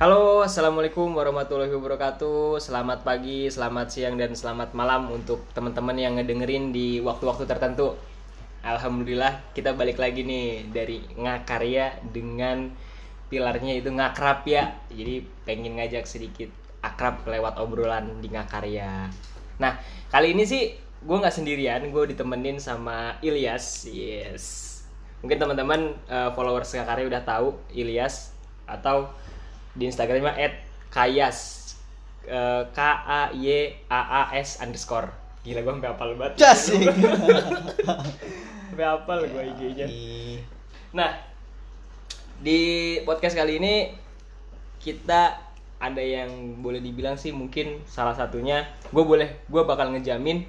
Halo, assalamualaikum warahmatullahi wabarakatuh. Selamat pagi, selamat siang, dan selamat malam untuk teman-teman yang ngedengerin di waktu-waktu tertentu. Alhamdulillah, kita balik lagi nih dari ngakarya dengan pilarnya itu ngakrab ya. Jadi pengen ngajak sedikit akrab lewat obrolan di ngakarya. Nah, kali ini sih gue nggak sendirian, gue ditemenin sama Ilyas. Yes. Mungkin teman-teman uh, followers ngakarya udah tahu Ilyas atau di Instagramnya @kayas. Eh, K A Y A A S underscore. Gila gue sampai hafal banget. Jasik. sampai hafal gue IG-nya Ih, nah di podcast kali ini kita ada yang boleh dibilang sih mungkin salah satunya gue boleh gue bakal ngejamin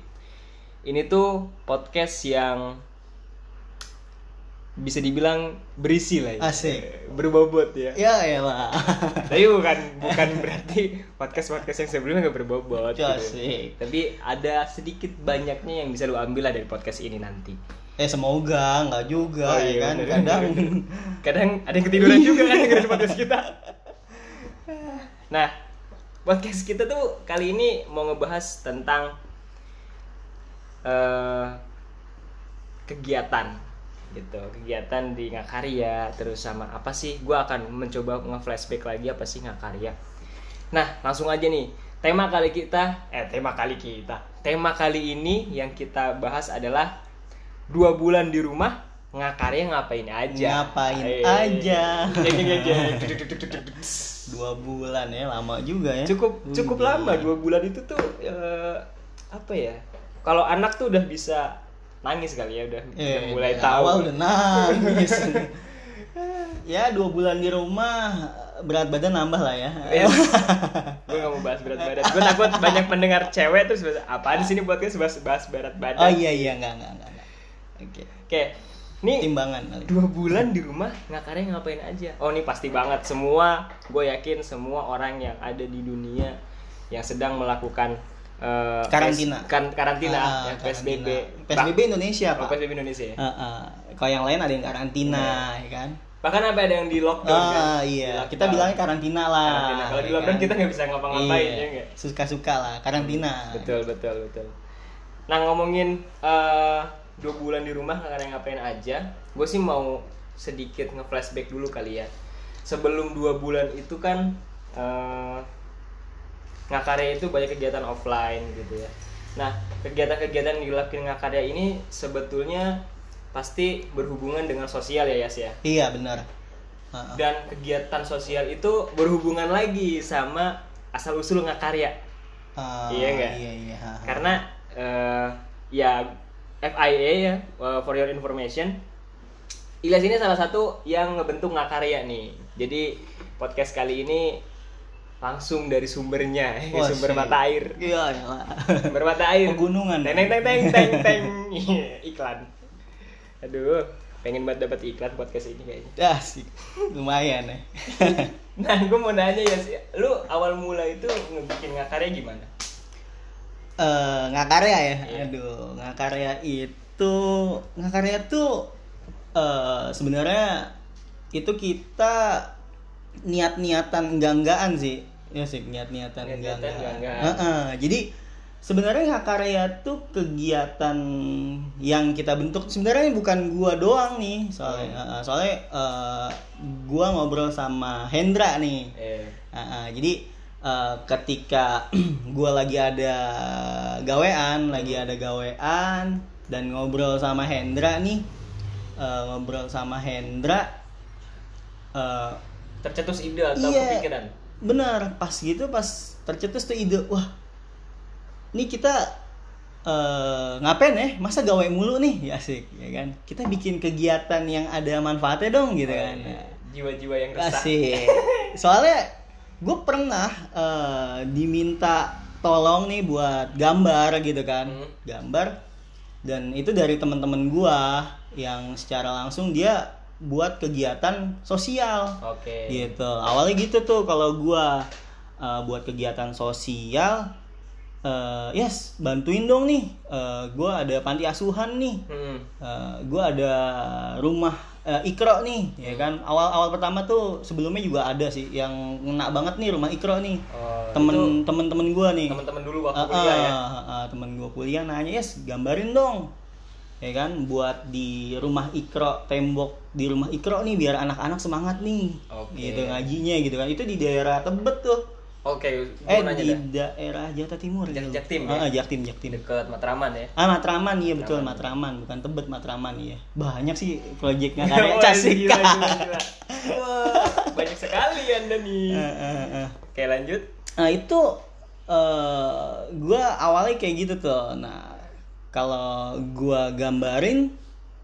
ini tuh podcast yang bisa dibilang berisi lah ya. Asik. berbobot ya Ya elah. tapi bukan bukan berarti podcast podcast yang sebelumnya nggak berbobot gitu. Asik. tapi ada sedikit banyaknya yang bisa lu ambil lah dari podcast ini nanti Eh semoga nggak juga Oh, ya iya, kan. bener. Kadang kadang ada yang ketiduran juga kan dengerin podcast kita nah podcast kita tuh kali ini mau ngebahas tentang eh kegiatan gitu. Kegiatan di ngakarya terus sama apa sih? Gue akan mencoba nge-flashback lagi apa sih ngakarya nah langsung aja nih. Tema kali kita eh tema kali kita. Tema kali ini yang kita bahas adalah dua bulan di rumah ngakarya ngapain aja? Ngapain Eh, aja. jeng, jeng, jeng. dua bulan ya lama juga ya. cukup cukup Wih. lama. Dua bulan itu tuh eh, apa ya? Kalau anak tuh udah bisa nangis kali ya udah, udah Eh, mulai dari tahu awal udah nangis. ya dua bulan di rumah berat badan nambah lah ya. gue gak mau bahas berat badan gue takut banyak pendengar cewek terus bahas, apaan sih ini podcast bahas bahas berat badan oh iya iya nggak nggak nggak. nggak. Oke. oke nih Timbangan dua bulan di rumah ngakarnya ngapain aja oh ini pasti banget semua gue yakin semua orang yang ada di dunia yang sedang melakukan eh, Karantina. pes- kan, karantina Ah, yang PSBB karantina. PSBB Indonesia Oh, pak. PSBB Indonesia ya? Ah, ah. Kalau yang lain ada yang karantina, ya kan? bahkan sampai ada yang di lockdown kan Ah Di iya, lockdown. kita bilangnya karantina lah. Karantina. kalau di ya lockdown kan? kita nggak bisa ngapa-ngapain Iya, ya nggak Suka-suka lah, karantina. betul betul betul nah ngomongin eh, dua bulan di rumah kalian ngapain aja gue sih mau sedikit nge-flashback dulu kali ya sebelum dua bulan itu kan eh, ngakarya itu banyak kegiatan offline gitu ya nah kegiatan-kegiatan yang dilakukan ngakarya ini sebetulnya pasti berhubungan dengan sosial ya Yas ya Iya benar. Ah. dan kegiatan sosial itu berhubungan lagi sama asal usul ngakarya Ah, Iya nggak? Iya iya. ah. karena eh, ya FIA ya uh, for your information Ilyas ini salah satu yang ngebentuk ngakarya nih jadi podcast kali ini langsung dari sumbernya Wah, sumber sih. mata air Iya iya. sumber mata air Pegunungan. teng teng teng teng teng iklan aduh pengen banget dapat iklan podcast ini kayaknya Ya sih, lumayan ya. Nah, gue mau nanya ya, sih, lu awal mula itu ngebikin ngakarya gimana? Eh ngakarya ya. Iya. Aduh, ngakarya itu ngakarya tuh eh sebenarnya itu kita niat-niatan enggak-enggaan sih. Ya sih, niat-niatan enggak-enggaan. Heeh, Jadi sebenarnya ngakarya tuh kegiatan yang kita bentuk sebenarnya bukan gua doang nih soalnya Hmm. Heeh, soalnya eh, gua ngobrol sama Hendra nih Eh, Heeh, jadi eh, ketika gua lagi ada gawean, lagi ada gawean dan ngobrol sama Hendra nih, eh, ngobrol sama Hendra, eh, tercetus ide atau iya, kepikiran? Benar pas gitu pas tercetus tuh ide, wah, ini kita eh, ngapain ya? Masa gawe mulu nih, ya asik, ya kan? Kita bikin kegiatan yang ada manfaatnya dong, gitu Oh, kan? iya. Jiwa-jiwa yang resah. Soalnya gue pernah eh, diminta tolong nih buat gambar gitu kan, Hmm. gambar. Dan itu dari teman-teman gue yang secara langsung dia buat kegiatan sosial Oke. gitu. Awalnya gitu tuh kalau gue eh, buat kegiatan sosial, eh, yes bantuin dong nih. gue ada panti asuhan nih Hmm. gue ada rumah eh, Ikro nih ya kan awal awal pertama tuh sebelumnya juga ada sih yang ngena banget nih rumah Ikro nih Oh, temen temen temen gue nih teman-teman dulu waktu Ah, kuliah ya ah, ah, temen gue kuliah nanya yes gambarin dong ya kan? Buat di rumah Ikro tembok di rumah Ikro nih biar anak-anak semangat nih. Oke. gitu ngajinya gitu kan. Itu di daerah Tebet tuh. Oke gue eh di dah daerah Jakarta Timur Jak- gitu. Jaktim Ah, ya? ah, Jaktim Jaktim dekat Matraman ya? Ah Matraman iya betul Matraman. Bukan Tebet Matraman iya. Banyak sih proyeknya karya. Wah, banyak sekali anda nih. Ah, ah, ah. oke lanjut. Nah itu eh gue awalnya kayak gitu tuh. Nah kalau gue gambarin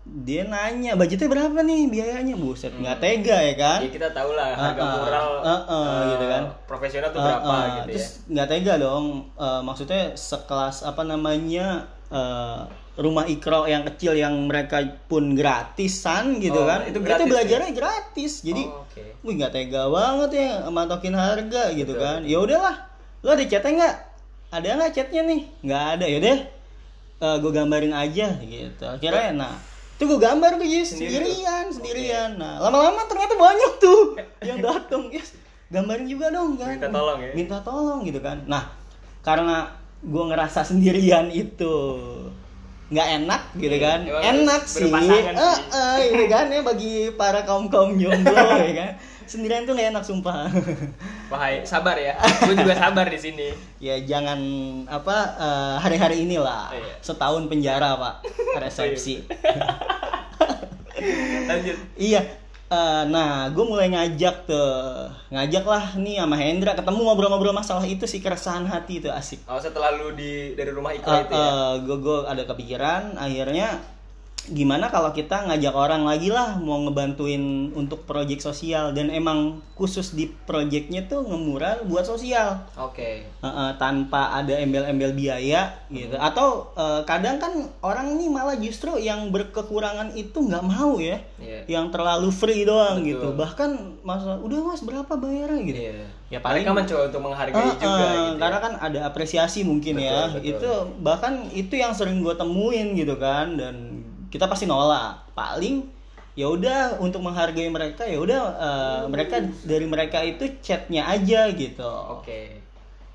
dia nanya budgetnya berapa nih biayanya buset nggak tega ya kan? ya kita tahu lah harga Ah, ah. mural Ah, ah, eh, gitu kan. profesional tuh Ah, berapa ah. gitu Terus ya nggak tega dong. Eh, maksudnya sekelas apa namanya eh, rumah ikro yang kecil yang mereka pun gratisan gitu Oh, kan? itu gratis ya? belajarnya gratis. Jadi Oh, oke Wih nggak tega banget ya matokin harga gitu Betul, kan. Ya udahlah. Lo ada chatnya nggak? Ada nggak chatnya nih? Nggak ada. Yaudah. Uh, gue gambarin aja gitu. Akhirnya nah itu gue gambar tuh Jis, Sendiri tuh? sendirian, sendirian. Nah lama-lama ternyata banyak tuh yang datang Yes, gambarin juga dong kan. Minta tolong ya? Minta tolong gitu kan. Nah karena gue ngerasa sendirian itu nggak enak gitu Iya, kan enak sih eh sih. eh, ini kan ya bagi para kaum kaum jomblo ya kan sendirian tuh nggak enak sumpah Wahai, sabar ya. Gue juga sabar di sini. ya jangan apa eh, hari-hari inilah Iya. setahun penjara pak resepsi Lanjut. iya eh, nah gue mulai ngajak tuh ngajak lah nih sama Hendra ketemu ngobrol-ngobrol masalah itu sih keresahan hati itu asik Oh, setelah lu di dari rumah Iko Eh, itu ya. gue gue ada kepikiran akhirnya gimana kalau kita ngajak orang lagi lah mau ngebantuin untuk proyek sosial dan emang khusus di proyeknya tuh ngemural buat sosial Oke. Eh, eh, tanpa ada embel-embel biaya gitu atau eh, kadang kan orang nih malah justru yang berkekurangan itu nggak mau ya Iya. yang terlalu free doang Betul. gitu bahkan masa udah mas berapa bayarnya gitu Iya. Ya, paling- Mereka mencoba untuk menghargai Ah, juga ah, gitu. ya. karena kan ada apresiasi mungkin Betul, ya betul. itu bahkan itu yang sering gue temuin gitu kan dan kita pasti nolak paling ya udah untuk menghargai mereka ya udah eh, mereka dari mereka itu chatnya aja gitu Oke.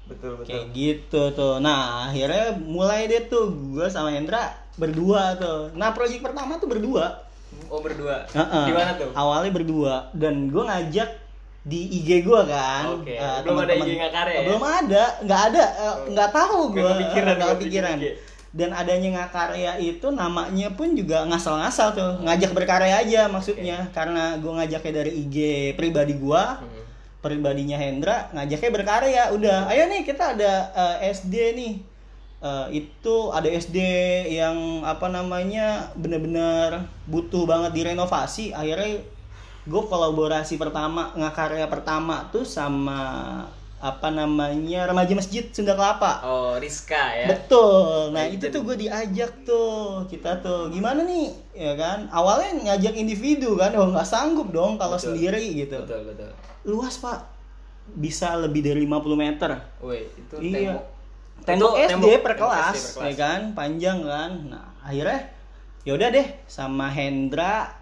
Betul betul. kayak gitu tuh nah akhirnya mulai deh tuh gue sama Hendra berdua tuh nah proyek pertama tuh berdua Oh, berdua. Heeh. Di mana tuh? awalnya berdua dan gue ngajak di IG gue kan Oke. eh, Belum ada teman-teman. IG Ngakare ya? belum ada nggak ada eh, nggak tahu Nggak gue nggak kepikiran bikin IG. Dan adanya ngakarya itu namanya pun juga ngasal-ngasal tuh. Ngajak berkarya aja maksudnya. Karena gue ngajaknya dari IG pribadi gue Hmm. pribadinya Hendra ngajaknya berkarya. Udah ayo nih kita ada eh, SD nih. Eh, itu ada SD yang apa namanya bener-bener butuh banget direnovasi. Akhirnya gue kolaborasi pertama ngakarya pertama tuh sama apa namanya remaja masjid Sunda Kelapa Oh, Rizka ya. Betul. Nah, itu tuh gue diajak tuh. Kita tuh gimana nih? Ya kan? Awalnya ngajak individu kan, oh nggak sanggup dong kalau Betul. sendiri gitu. Betul betul. Luas, Pak. Bisa lebih dari 50 meter. Woi, itu Iya. tembok. Tembok SD tembok- per tembok kelas, SD per ya kan? Panjang kan. Nah, akhirnya ya udah deh sama Hendra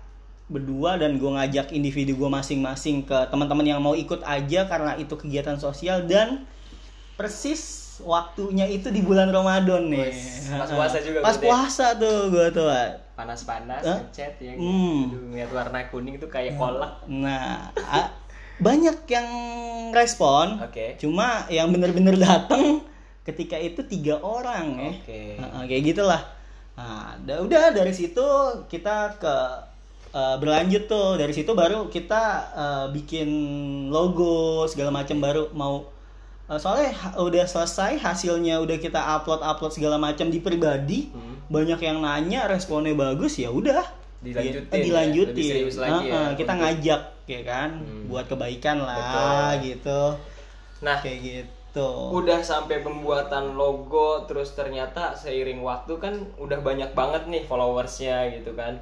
berdua dan gue ngajak individu gue masing-masing ke teman-teman yang mau ikut aja karena itu kegiatan sosial dan persis waktunya itu di bulan Ramadan nih. Pas puasa juga Pas berarti ya? puasa tuh gue tuh. Panas-panas Hah? ngechat ya. Hmm. Ngeliat warna kuning itu kayak kolak. Nah, banyak yang respon. Oke. Cuma yang bener-bener datang ketika itu tiga orang ya. Oke. Nah, kayak gitulah. Nah, da- udah dari situ kita ke eh, berlanjut tuh dari situ baru kita eh, bikin logo segala macam baru mau eh, soalnya ha- udah selesai hasilnya udah kita upload upload segala macam di pribadi Hmm. banyak yang nanya responnya bagus ya udah Dilanjutin Eh, ya, dilanjutin serius lagi ya, kita untuk- ngajak ya kan Hmm. buat kebaikan lah Betul. gitu Nah, kayak gitu udah sampai pembuatan logo terus ternyata seiring waktu kan udah banyak banget nih followersnya gitu kan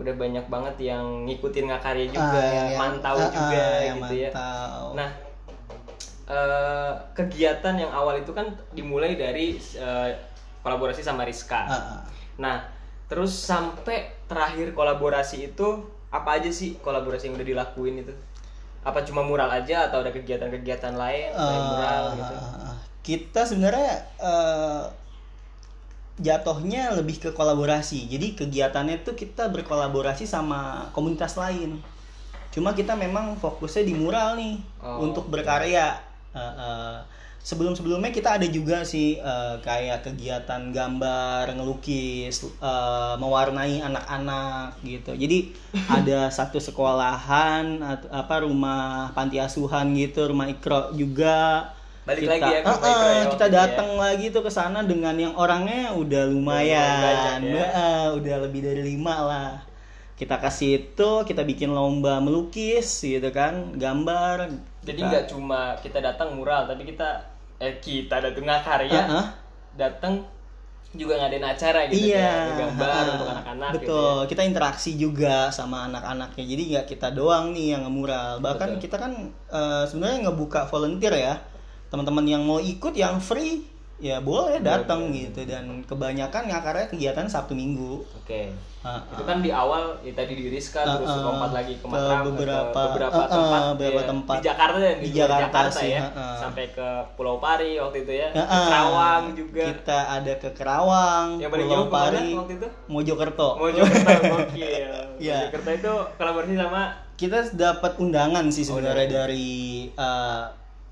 udah banyak banget yang ngikutin ngakarya juga Ah, yang- yang- mantau ah, juga ah, yang gitu ya. mantau. nah eh, kegiatan yang awal itu kan dimulai dari eh, kolaborasi sama Rizka. Ah, ah. nah terus sampai terakhir kolaborasi itu apa aja sih kolaborasi yang udah dilakuin itu? Apa cuma mural aja atau ada kegiatan-kegiatan lain selain mural gitu? kita sebenarnya eh, jatuhnya lebih ke kolaborasi. Jadi kegiatannya tuh kita berkolaborasi sama komunitas lain. Cuma kita memang fokusnya di mural nih Oh, untuk berkarya. Sebelum sebelumnya kita ada juga sih eh, kayak kegiatan gambar ngelukis eh, mewarnai anak-anak gitu. Jadi ada satu sekolahan apa rumah panti asuhan gitu rumah ikro juga Balik kita, lagi ya ke eh, ya kita itu ya. datang lagi tuh ke sana dengan yang orangnya udah lumayan banyak ya. Eh, udah lebih dari lima lah kita kasih itu kita bikin lomba melukis gitu kan gambar jadi nggak cuma kita datang mural tapi kita eh kita datang karya Heeh. datang juga ngadain acara gitu iya kayak gambar heeh. untuk anak-anak gitu betul ya. kita interaksi juga sama anak-anaknya jadi nggak kita doang nih yang ngemural bahkan Betul. kita kan eh, sebenarnya ngebuka volunteer ya teman-teman yang mau ikut yang free ya boleh datang gitu dan kebanyakan ngakarnya kegiatan sabtu minggu oke Heeh. itu kan di awal ya tadi di Rizka terus Heeh. lompat lagi ke Ke Mataram beberapa- ke beberapa heeh, tempat beberapa ya. tempat. di Jakarta ya Di luar Jakarta sih, ya heeh. sampai ke Pulau Pari waktu itu ya ke Heeh. Kerawang juga kita ada ke Kerawang yang paling Pulau Pari waktu itu Mojokerto Mojokerto gokil Iya. Mojokerto itu kolaborasi sama kita dapat undangan sih Oh, sebenarnya dari eh,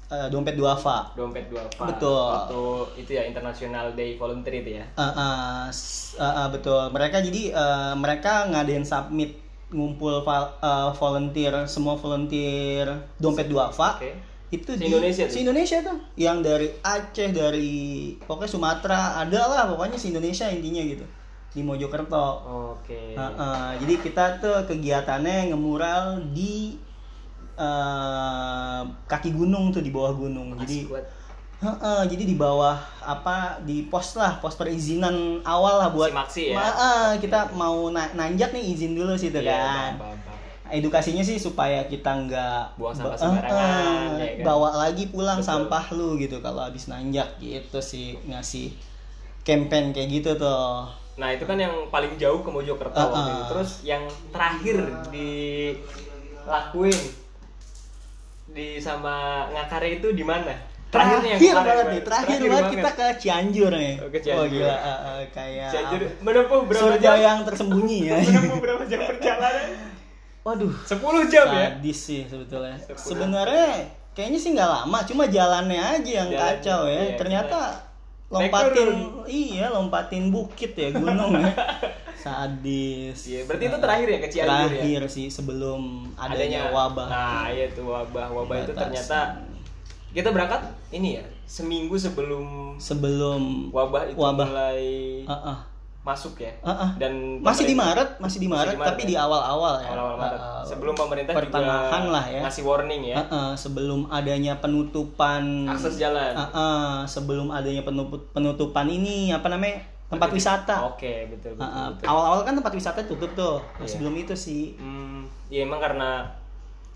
eh, dompet duafa dompet dua Betul. waktu itu ya International Day Volunteer itu ya? Eh, s- eh, eh, betul. Mereka jadi eh, mereka ngadain submit ngumpul val- eh, volunteer semua volunteer dompet duafa oke. Itu Se di Indonesia tuh? se Indonesia tuh. Yang dari Aceh dari pokoknya Sumatera ada lah pokoknya se Indonesia intinya gitu. Di Mojokerto. Oke. Uh, uh, jadi kita tuh kegiatannya ngemural di uh, kaki gunung tuh di bawah gunung. Jadi Asik banget. uh, uh, jadi di bawah apa di pos lah pos perizinan awal lah buat Maksi-maksi ya? Ma- uh, kita mau na- nanjak nih izin dulu sih tuh Iya, kan. Edukasinya sih supaya kita nggak Buang sampah ba- sembarangan, ya kan? bawa lagi pulang Betul. sampah lu gitu kalau habis nanjak gitu sih ngasih campaign kayak gitu tuh. Nah itu kan yang paling jauh ke Mojokerto waktu itu. Terus yang terakhir dilakuin di sama ngakare itu di mana? Terakhirnya yang terakhir kemarin, banget Bang. nih terakhir, banget kita ke Cianjur nih Oh, ke Cianjur. gila uh, uh, kayak Cianjur menempuh berapa surga jam? yang tersembunyi ya Menempuh berapa jam perjalanan? waduh 10 jam ya? sadis sih sebetulnya sebenarnya kayaknya sih nggak lama cuma jalannya aja yang Jalan, kacau ya iya, ternyata Naik lompatin iya lompatin bukit ya gunung ya sadis Iya, berarti itu terakhir ya ke Cianjur ya? terakhir sih sebelum adanya, wabah Nah, iya tuh wabah. Wabah itu Batasan. ternyata kita berangkat ini ya seminggu sebelum sebelum wabah itu Wabah. mulai uh, uh, masuk ya. uh, uh. Dan masih di Maret masih di Maret, Masih di Maret, tapi ya? di awal-awal ya awal-awal Maret. Uh, uh, sebelum pemerintah pertengahan juga lah ya. ngasih warning ya. uh, uh, sebelum adanya penutupan Akses jalan. uh, uh, sebelum adanya penutup, penutupan ini apa namanya tempat wisata Oke, betul betul. Uh, uh, betul. awal-awal kan tempat wisata tutup tuh Nah, Iya. sebelum itu sih Hmm, ya emang karena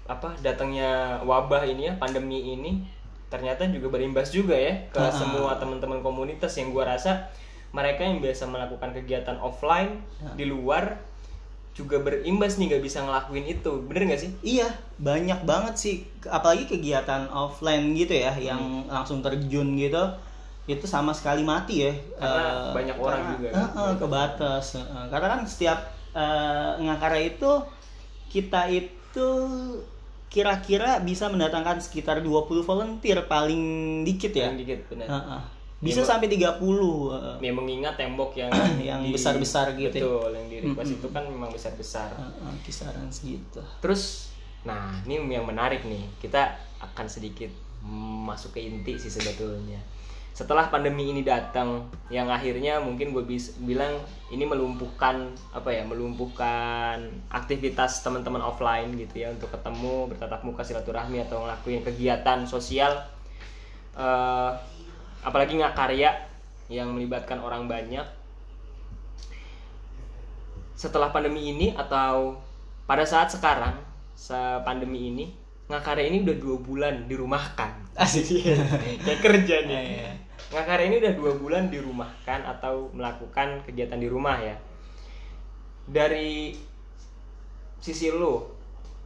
apa datangnya wabah ini ya pandemi ini ternyata juga berimbas juga ya ke Ah. semua teman-teman komunitas yang gua rasa mereka yang biasa melakukan kegiatan offline Ah. di luar juga berimbas nih nggak bisa ngelakuin itu bener nggak sih Iya, banyak banget sih. Apalagi kegiatan offline gitu ya, yang langsung terjun gitu, itu sama sekali mati ya. Karena Eh, banyak orang karena- juga kan. eh, kebatas. Eh, eh. karena kan setiap eh, ngakara itu kita itu kira-kira bisa mendatangkan sekitar 20 volunteer paling dikit ya. Yang dikit bener Eh, eh. Bisa Iya, sampai 30. eh. ya mengingat tembok yang Yang besar-besar gitu ya. betul yang di request itu kan memang besar besar Eh, eh, kisaran segitu. Terus, nah ini yang menarik nih, kita akan sedikit masuk ke inti sih sebetulnya. Setelah pandemi ini datang, yang akhirnya mungkin gue bisa bilang ini melumpuhkan apa ya, melumpuhkan aktivitas teman-teman offline gitu ya untuk ketemu, bertatap muka, silaturahmi atau ngelakuin kegiatan sosial, Eh, apalagi nggak karya yang melibatkan orang banyak. Setelah pandemi ini atau pada saat sekarang pandemi ini Ngakare ini udah dua bulan dirumahkan Asik. kayak kerja nih Iya. Ngakare ini udah dua bulan dirumahkan atau melakukan kegiatan di rumah ya dari sisi lu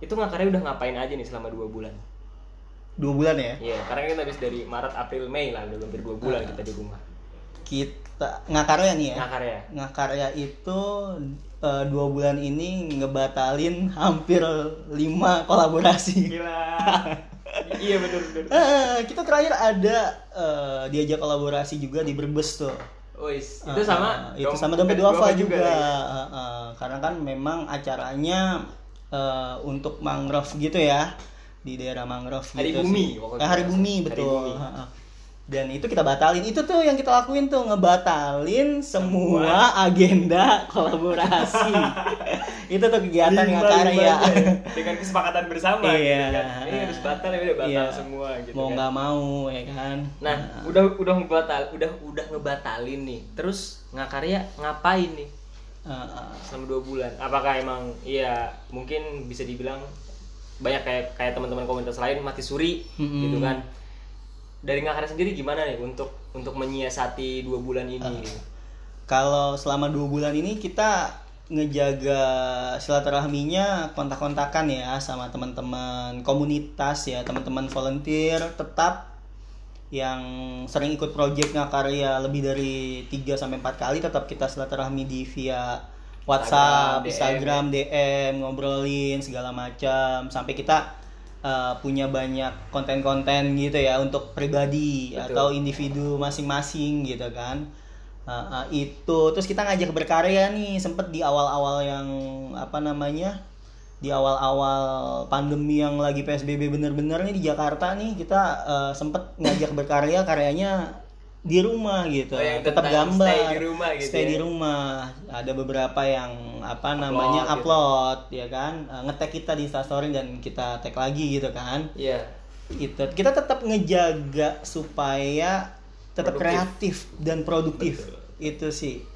itu ngakarnya udah ngapain aja nih selama dua bulan dua bulan ya Iya, karena kan habis dari Maret, April, Mei lah, udah hampir dua bulan kita di rumah. Kita ngakarya nih ya Ngakarya. ngakarya itu eh, dua bulan ini ngebatalin hampir lima kolaborasi Gila. iya bener bener. Eh, kita terakhir ada eh, diajak kolaborasi juga di Brebes tuh Wis, Ah, itu sama ah, itu sama dompet duafa juga, ya? Ah, ah. karena kan memang acaranya eh, untuk mangrove gitu ya di daerah mangrove Hari gitu Bumi, sih. Eh, hari bumi Hari betul Bumi. Dan itu kita batalin itu tuh yang kita lakuin tuh ngebatalin semua agenda kolaborasi itu tuh kegiatan ngakarya limanya ya. dengan kesepakatan bersama Iya. gitu kan. ini harus batal ya udah batal Iya. semua gitu mau kan. nggak mau ya kan nah udah udah ngebatal udah udah ngebatalin nih terus ngakarya ngapain nih ah. selama dua bulan apakah emang iya mungkin bisa dibilang banyak kayak kayak teman-teman komunitas lain mati suri Mm-mm. gitu kan dari ngakarya sendiri gimana nih untuk untuk menyiasati dua bulan ini gitu? Kalau selama dua bulan ini kita ngejaga silaturahminya kontak-kontakan ya sama teman-teman komunitas ya teman-teman volunteer tetap yang sering ikut project ngakarya lebih dari 3 sampai 4 kali tetap kita silaturahmi di via WhatsApp, Instagram, Instagram, DM, ngobrolin segala macam sampai kita uh, punya banyak konten-konten gitu ya untuk pribadi Betul. atau individu masing-masing gitu kan. Uh, uh, itu terus kita ngajak berkarya nih sempet di awal-awal yang apa namanya di awal-awal pandemi yang lagi PSBB bener-bener nih di Jakarta nih kita uh, sempet ngajak berkarya karyanya di rumah gitu. Oh, yang tetap gambar. stay di rumah gitu stay ya? di rumah. Ada beberapa yang apa namanya gitu. upload ya kan? Uh, ngetek kita di Instastory dan kita tag lagi gitu kan? Iya. itu kita tetap ngejaga supaya tetap Produktif. kreatif dan produktif. Itu sih.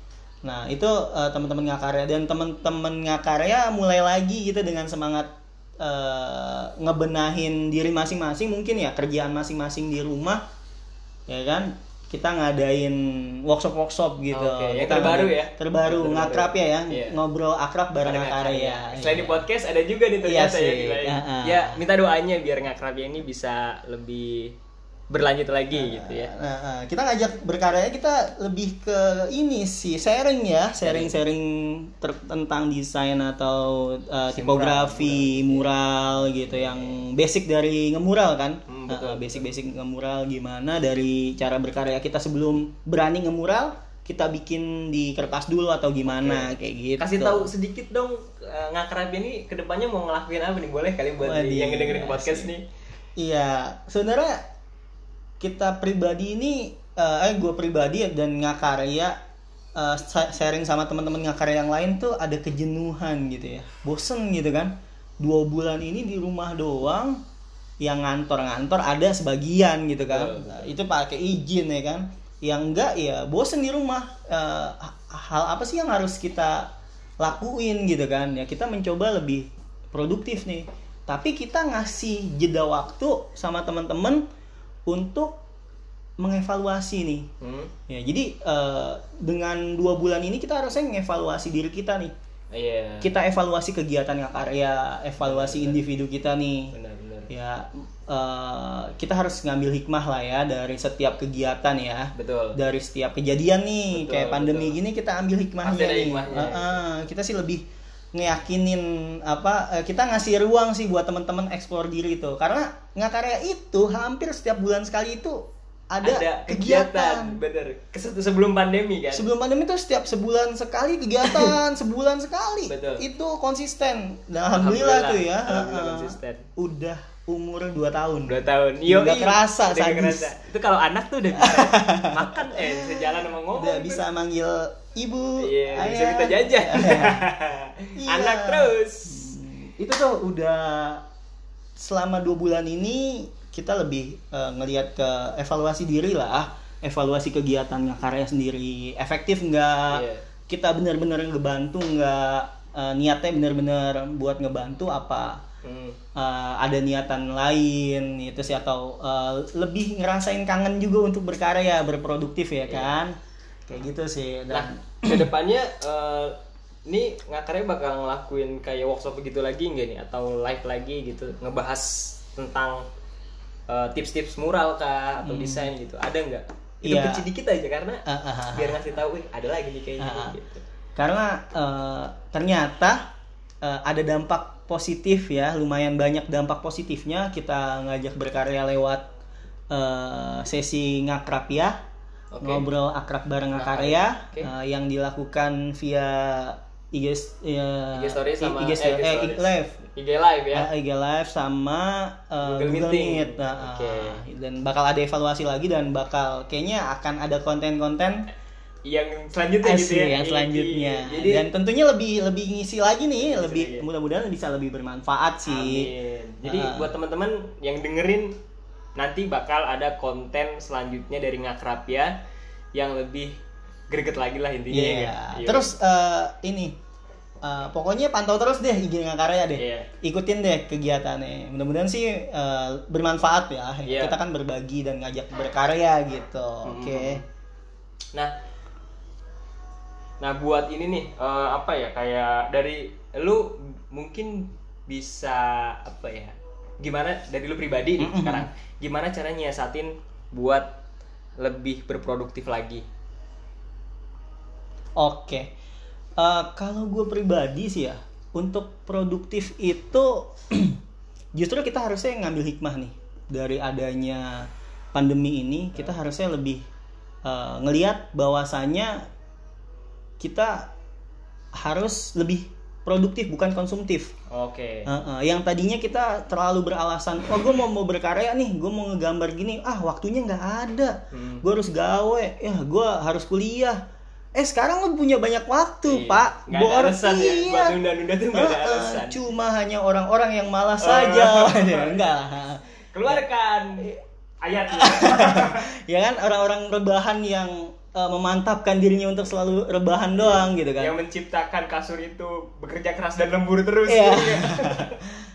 Nah itu eh, teman-teman ngakarya dan teman-teman ngakarya mulai lagi gitu dengan semangat eh, ngebenahin diri masing-masing. Mungkin ya kerjaan masing-masing di rumah ya kan kita ngadain workshop workshop gitu Oke, yang Kita terbaru ngadain- ya? terbaru ngakrab ya ya Iya. ngobrol akrab bareng Bareng ngakarya Selain di Iya. podcast ada juga nih Iya ternyata ya gila ya. ya. Ya, minta doanya biar ngakrabnya ini bisa lebih berlanjut lagi gitu ya. Nah, nah, kita ngajak berkarya kita lebih ke ini sih sharing ya, sharing-sharing ter- tentang desain atau uh, tipografi, mural, gitu yang basic dari ngemural kan. Hmm, Nah, basic-basic ngemural gimana dari cara berkarya kita sebelum berani ngemural, kita bikin di kertas dulu atau gimana kayak gitu. Kasih tahu sedikit dong eh, ngakrab ini ke depannya mau ngelakuin apa nih? Boleh kali buat Waduh, yang ngedengerin podcast nih. Iya, sebenarnya kita pribadi ini, eh gue pribadi dan ngakarya eh, sa- sharing sama teman-teman ngakarya yang lain tuh ada kejenuhan gitu ya, bosen gitu kan. Dua bulan ini di rumah doang, yang ngantor-ngantor ada sebagian gitu kan. Nah, itu pakai izin ya kan. Yang enggak ya bosen di rumah. Eh, hal apa sih yang harus kita lakuin gitu kan? Ya kita mencoba lebih produktif nih. Tapi kita ngasih jeda waktu sama teman-teman untuk mengevaluasi nih. Hmm. Ya, jadi eh, dengan dua bulan ini kita harusnya mengevaluasi diri kita nih. Iya. Kita evaluasi kegiatan karya, evaluasi individu kita nih. Benar benar. Ya, eh, kita harus ngambil hikmah lah ya dari setiap kegiatan ya. Betul. Dari setiap kejadian nih, Betul, kayak pandemi betul. gini kita ambil hikmahnya Pasti nih. hikmahnya. Eh, eh, kita sih lebih ngeyakinin apa eh, kita ngasih ruang sih buat teman-teman eksplor diri itu karena ngakarya itu hampir setiap bulan sekali itu ada, kegiatan, Bener. Kes- sebelum pandemi kan. sebelum pandemi itu setiap sebulan sekali kegiatan sebulan sekali Betul. itu konsisten dan alhamdulillah, tuh ya Alhamdulillah konsisten. udah umur 2 tahun Dua tahun. Iya. Kerasa, Udah nggak sadis. kerasa. Itu kalau anak tuh udah bisa makan eh bisa jalan sama ngomong. udah bisa manggil ibu Iya, bisa ayah. kita jajan. Iya. Anak terus. itu tuh udah selama dua bulan ini kita lebih eh, ngelihat ke evaluasi diri lah evaluasi kegiatan karya sendiri efektif nggak Iya. kita benar-benar ngebantu nggak eh, niatnya benar-benar buat ngebantu apa Hmm. eh, ada niatan lain itu sih atau eh, lebih ngerasain kangen juga untuk berkarya berproduktif ya kan kayak gitu sih Nah, dan ke depannya eh, ini ngakarnya bakal ngelakuin kayak workshop begitu lagi nggak nih? Atau live lagi gitu ngebahas tentang eh, tips-tips mural kah atau desain gitu. Ada nggak? Itu Iya. kecil dikit aja karena Ah, ah, ah, biar ngasih tahu "Wih, ada lagi nih kayaknya Ah, ah. gitu. Karena eh, ternyata eh, ada dampak positif ya lumayan banyak dampak positifnya. Kita ngajak berkarya lewat eh, sesi ngakrab ya Oke. ngobrol akrab bareng ngakarya Oke. eh, yang dilakukan via IG, ya, IG story sama IG, story- eh, stories. live IG live ya Eh, IG live sama eh, Google Google, Meeting. Meet. Nah, Oke. eh, dan bakal ada evaluasi lagi dan bakal kayaknya akan ada konten-konten yang selanjutnya gitu Asli ya yang selanjutnya. jadi dan tentunya lebih lebih ngisi lagi nih, lebih mudah-mudahan bisa lebih bermanfaat sih. Amin. Jadi Ah. buat teman-teman yang dengerin nanti bakal ada konten selanjutnya dari Ngakrapia yang lebih greget lagi lah intinya Iya. ya. Iya. Terus eh, ini eh, pokoknya pantau terus deh IG Ngakarya deh. Iya. Ikutin deh kegiatannya. Mudah-mudahan sih eh, bermanfaat ya. Iya. Kita kan berbagi dan ngajak berkarya gitu. Hmm. Oke. Nah, nah buat ini nih eh, apa ya kayak dari lu mungkin bisa apa ya? Gimana dari lu pribadi nih Mm-mm. sekarang? Gimana caranya nyiasatin buat lebih berproduktif lagi? Oke. Eh, kalau gue pribadi sih ya, untuk produktif itu justru kita harusnya ngambil hikmah nih dari adanya pandemi ini. Kita harusnya lebih eh, ngelihat bahwasanya kita harus lebih produktif bukan konsumtif. Oke. Heeh, yang tadinya kita terlalu beralasan, oh gue mau mau berkarya nih, gue mau ngegambar gini, ah waktunya nggak ada, Hmm. gue harus gawe, ya gue harus kuliah. Eh sekarang lu punya banyak waktu Iya. pak, ada Bor- alasan ya, iya. buat nunda-nunda tuh nggak ada Heeh, alasan. Cuma hanya orang-orang yang malas Oh. saja, enggak lah. Keluarkan ayatnya. Ya kan orang-orang rebahan yang eh, memantapkan dirinya untuk selalu rebahan doang gitu kan. yang menciptakan kasur itu bekerja keras dan lembur terus. Iya.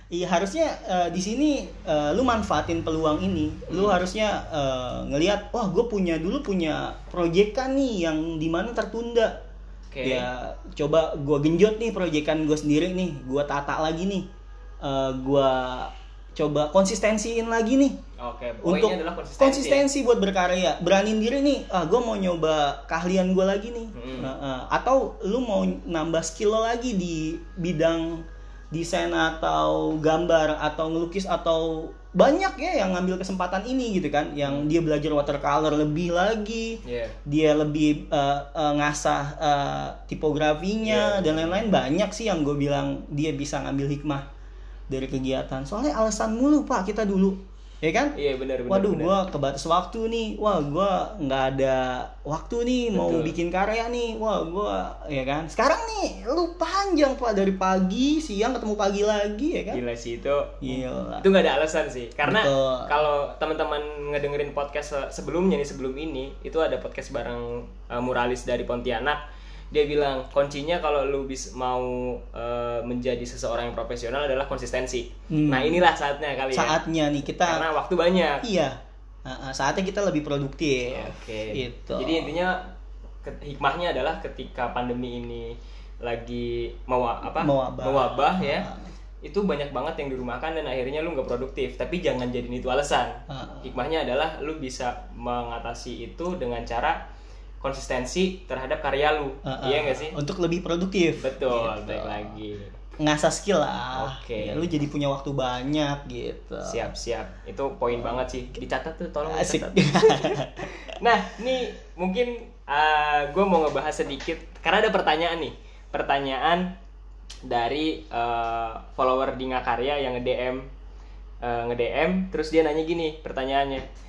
Iya harusnya eh, di sini eh, lu manfaatin peluang ini. Lu harusnya eh, ngelihat, wah gue punya dulu punya proyekan nih yang di mana tertunda. Oke. Ya coba gue genjot nih proyekan gue sendiri nih, gue tata lagi nih, Eh, gue coba konsistensiin lagi nih Oke, untuk konsistensi. konsistensi buat berkarya beraniin diri nih ah gue mau nyoba keahlian gue lagi nih Hmm. Nah, eh, atau lu mau nambah skill lo lagi di bidang desain atau gambar atau ngelukis atau banyak ya yang ngambil kesempatan ini gitu kan yang dia belajar watercolor lebih lagi Iya. dia lebih eh, eh, ngasah eh, tipografinya Iya. dan lain-lain banyak sih yang gue bilang dia bisa ngambil hikmah dari kegiatan soalnya alasan mulu pak kita dulu ya kan Iya benar benar. Waduh, gua kebatas waktu nih. Wah, gua nggak ada waktu nih mau Betul. bikin karya nih. Wah, gua ya kan. Sekarang nih lu panjang Pak dari pagi, siang ketemu pagi lagi ya kan. Gila sih itu. Gila. Itu nggak ada alasan sih. Karena Betul. kalau teman-teman ngedengerin podcast se- sebelumnya nih sebelum ini, itu ada podcast bareng uh, muralis dari Pontianak. Dia bilang kuncinya kalau lu bis mau uh, menjadi seseorang yang profesional adalah konsistensi. Hmm. Nah, inilah saatnya kali ya. Saatnya nih kita Karena waktu banyak. iya. Saatnya kita lebih produktif. Oke. Gitu. Jadi intinya hikmahnya adalah ketika pandemi ini lagi mau apa? Mewabah. Mewabah ya. Itu banyak banget yang dirumahkan dan akhirnya lu nggak produktif. Tapi jangan jadiin itu alasan. Ah. Hikmahnya adalah lu bisa mengatasi itu dengan cara konsistensi terhadap karya lu. Ah, ah. Iya nggak sih? Untuk lebih produktif. Betul, Gitu. baik lagi. Ngasah skill lah. Oke. Ya, lu jadi punya waktu banyak gitu. Siap, siap. Itu poin banget sih. Dicatat tuh, tolong Asik. dicatat. Nah, nih mungkin gue mau ngebahas sedikit karena ada pertanyaan nih, pertanyaan dari eh, follower di Ngakarya yang nge-DM eh, nge-DM terus dia nanya gini pertanyaannya.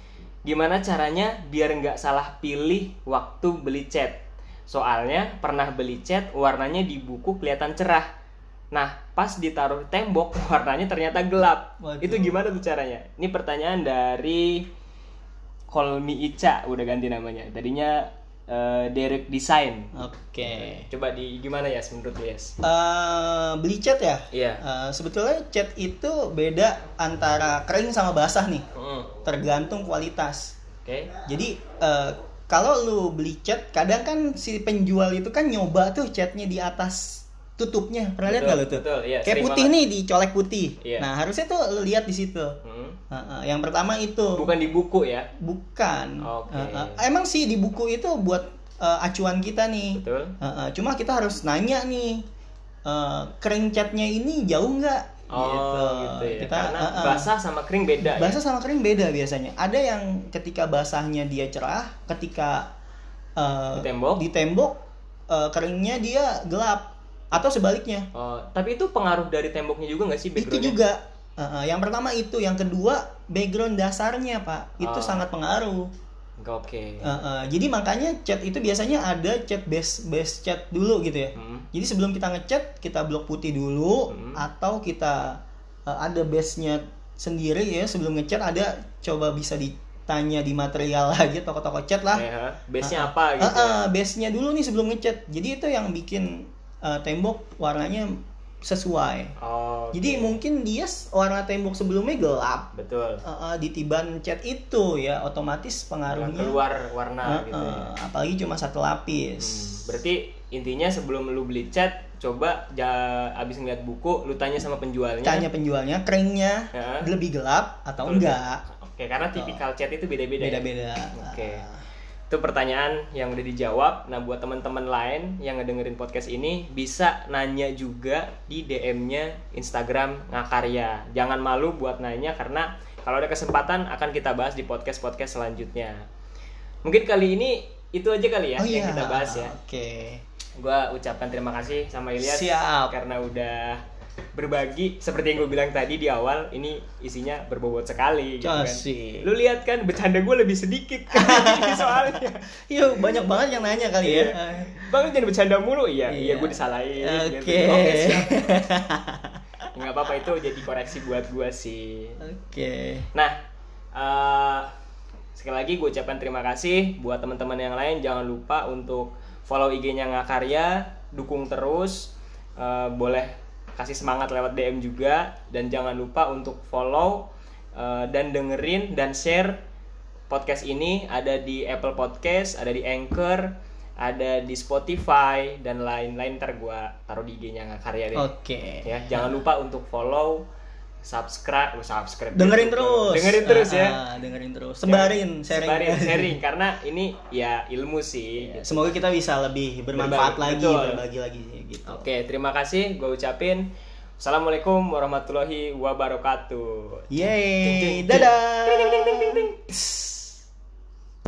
Gimana caranya biar nggak salah pilih waktu beli cat? Soalnya pernah beli cat warnanya di buku kelihatan cerah. Nah, pas ditaruh di tembok warnanya ternyata gelap. Waduh. Itu gimana tuh caranya? Ini pertanyaan dari Me Ica udah ganti namanya. Tadinya eh, Derek Design. Oke. Coba di gimana ya menurut Yes? Eh, beli cat ya? Iya. Eh, sebetulnya cat itu beda antara kering sama basah nih, Mm, tergantung kualitas. Oke. Jadi eh, kalau lu beli cat, kadang kan si penjual itu kan nyoba tuh catnya di atas tutupnya. Pernah lihat nggak lu tuh? betul, iya, Kayak putih banget. nih dicolek putih. Iya. Nah, harusnya tuh lihat di situ. Hmm. Heeh, yang pertama itu Bukan di buku ya. bukan. Oke. Heeh, emang sih di buku itu buat eh, acuan kita nih. Betul. Heeh, cuma kita harus nanya nih eh, kering catnya ini jauh nggak? Oh, gitu, ya. Kita Karena heeh. basah sama kering beda. basah ya? sama kering beda biasanya. Ada yang ketika basahnya dia cerah, ketika eh, Di tembok? di tembok, eh, keringnya dia gelap atau sebaliknya. Oh, tapi itu pengaruh dari temboknya juga nggak sih Itu juga. Heeh, yang pertama itu, yang kedua background dasarnya pak, itu Oh. sangat pengaruh. Oke. Heeh, jadi makanya chat itu biasanya ada chat base base chat dulu gitu ya. Hmm. Jadi sebelum kita ngechat kita blok putih dulu Hmm. atau kita uh, ada base-nya sendiri ya sebelum ngechat ada coba bisa ditanya di material lagi toko-toko chat lah. Ya, base-nya Ah, apa gitu? Uh, uh, base-nya dulu nih sebelum ngechat. Jadi itu yang bikin uh, tembok warnanya sesuai. Oh. Jadi mungkin dia warna tembok sebelumnya gelap. betul. Uh, uh, ditiban cat itu ya otomatis pengaruhnya keluar warna uh, gitu. ya. uh, apalagi cuma satu lapis. Hmm, berarti intinya sebelum lu beli cat, coba ja, abis ngeliat buku, lu tanya sama penjualnya. Tanya penjualnya keringnya Ya. lebih gelap atau Betul. enggak? Oke, karena tipikal cat itu beda-beda. ya? Beda-beda. Oke. Itu pertanyaan yang udah dijawab. Nah, buat teman-teman lain yang ngedengerin podcast ini bisa nanya juga di DM-nya Instagram Ngakarya. Jangan malu buat nanya karena kalau ada kesempatan akan kita bahas di podcast-podcast selanjutnya. Mungkin kali ini itu aja kali ya Oh yang iya. kita bahas ya. Oke. Gua ucapkan terima kasih sama Ilyas Siap. karena udah berbagi seperti yang gue bilang tadi di awal ini isinya berbobot sekali gitu kan. Lu lihat kan bercanda gue lebih sedikit kan ini soalnya. Iya banyak banget yang nanya kali ya. Iya. Bang lu jangan bercanda mulu iya. Iya, Iya. gue disalahin. Oke. gitu. Oke, siap. Nggak apa-apa itu jadi koreksi buat gue sih. Oke. Nah, eh, sekali lagi gue ucapkan terima kasih buat teman-teman yang lain. Jangan lupa untuk follow IG-nya Ngakarya, dukung terus. Eh, boleh kasih semangat lewat DM juga dan jangan lupa untuk follow eh, dan dengerin dan share podcast ini ada di Apple Podcast, ada di Anchor, ada di Spotify dan lain-lain ntar gue taruh di IG-nya Ngakarya deh. Oke. Ya, jangan lupa untuk follow, subscribe, oh, subscribe. Dengerin gitu. terus. Dengerin terus ya. Ah, dengerin terus. Sebarin, sharing. Sebarin, sharing karena ini ya ilmu sih. Ya, Semoga kita bisa lebih bermanfaat Berbagi, lagi, betul. berbagi lagi gitu. Oke, terima kasih. Gue ucapin Assalamualaikum warahmatullahi wabarakatuh. Yeay, ting. dadah.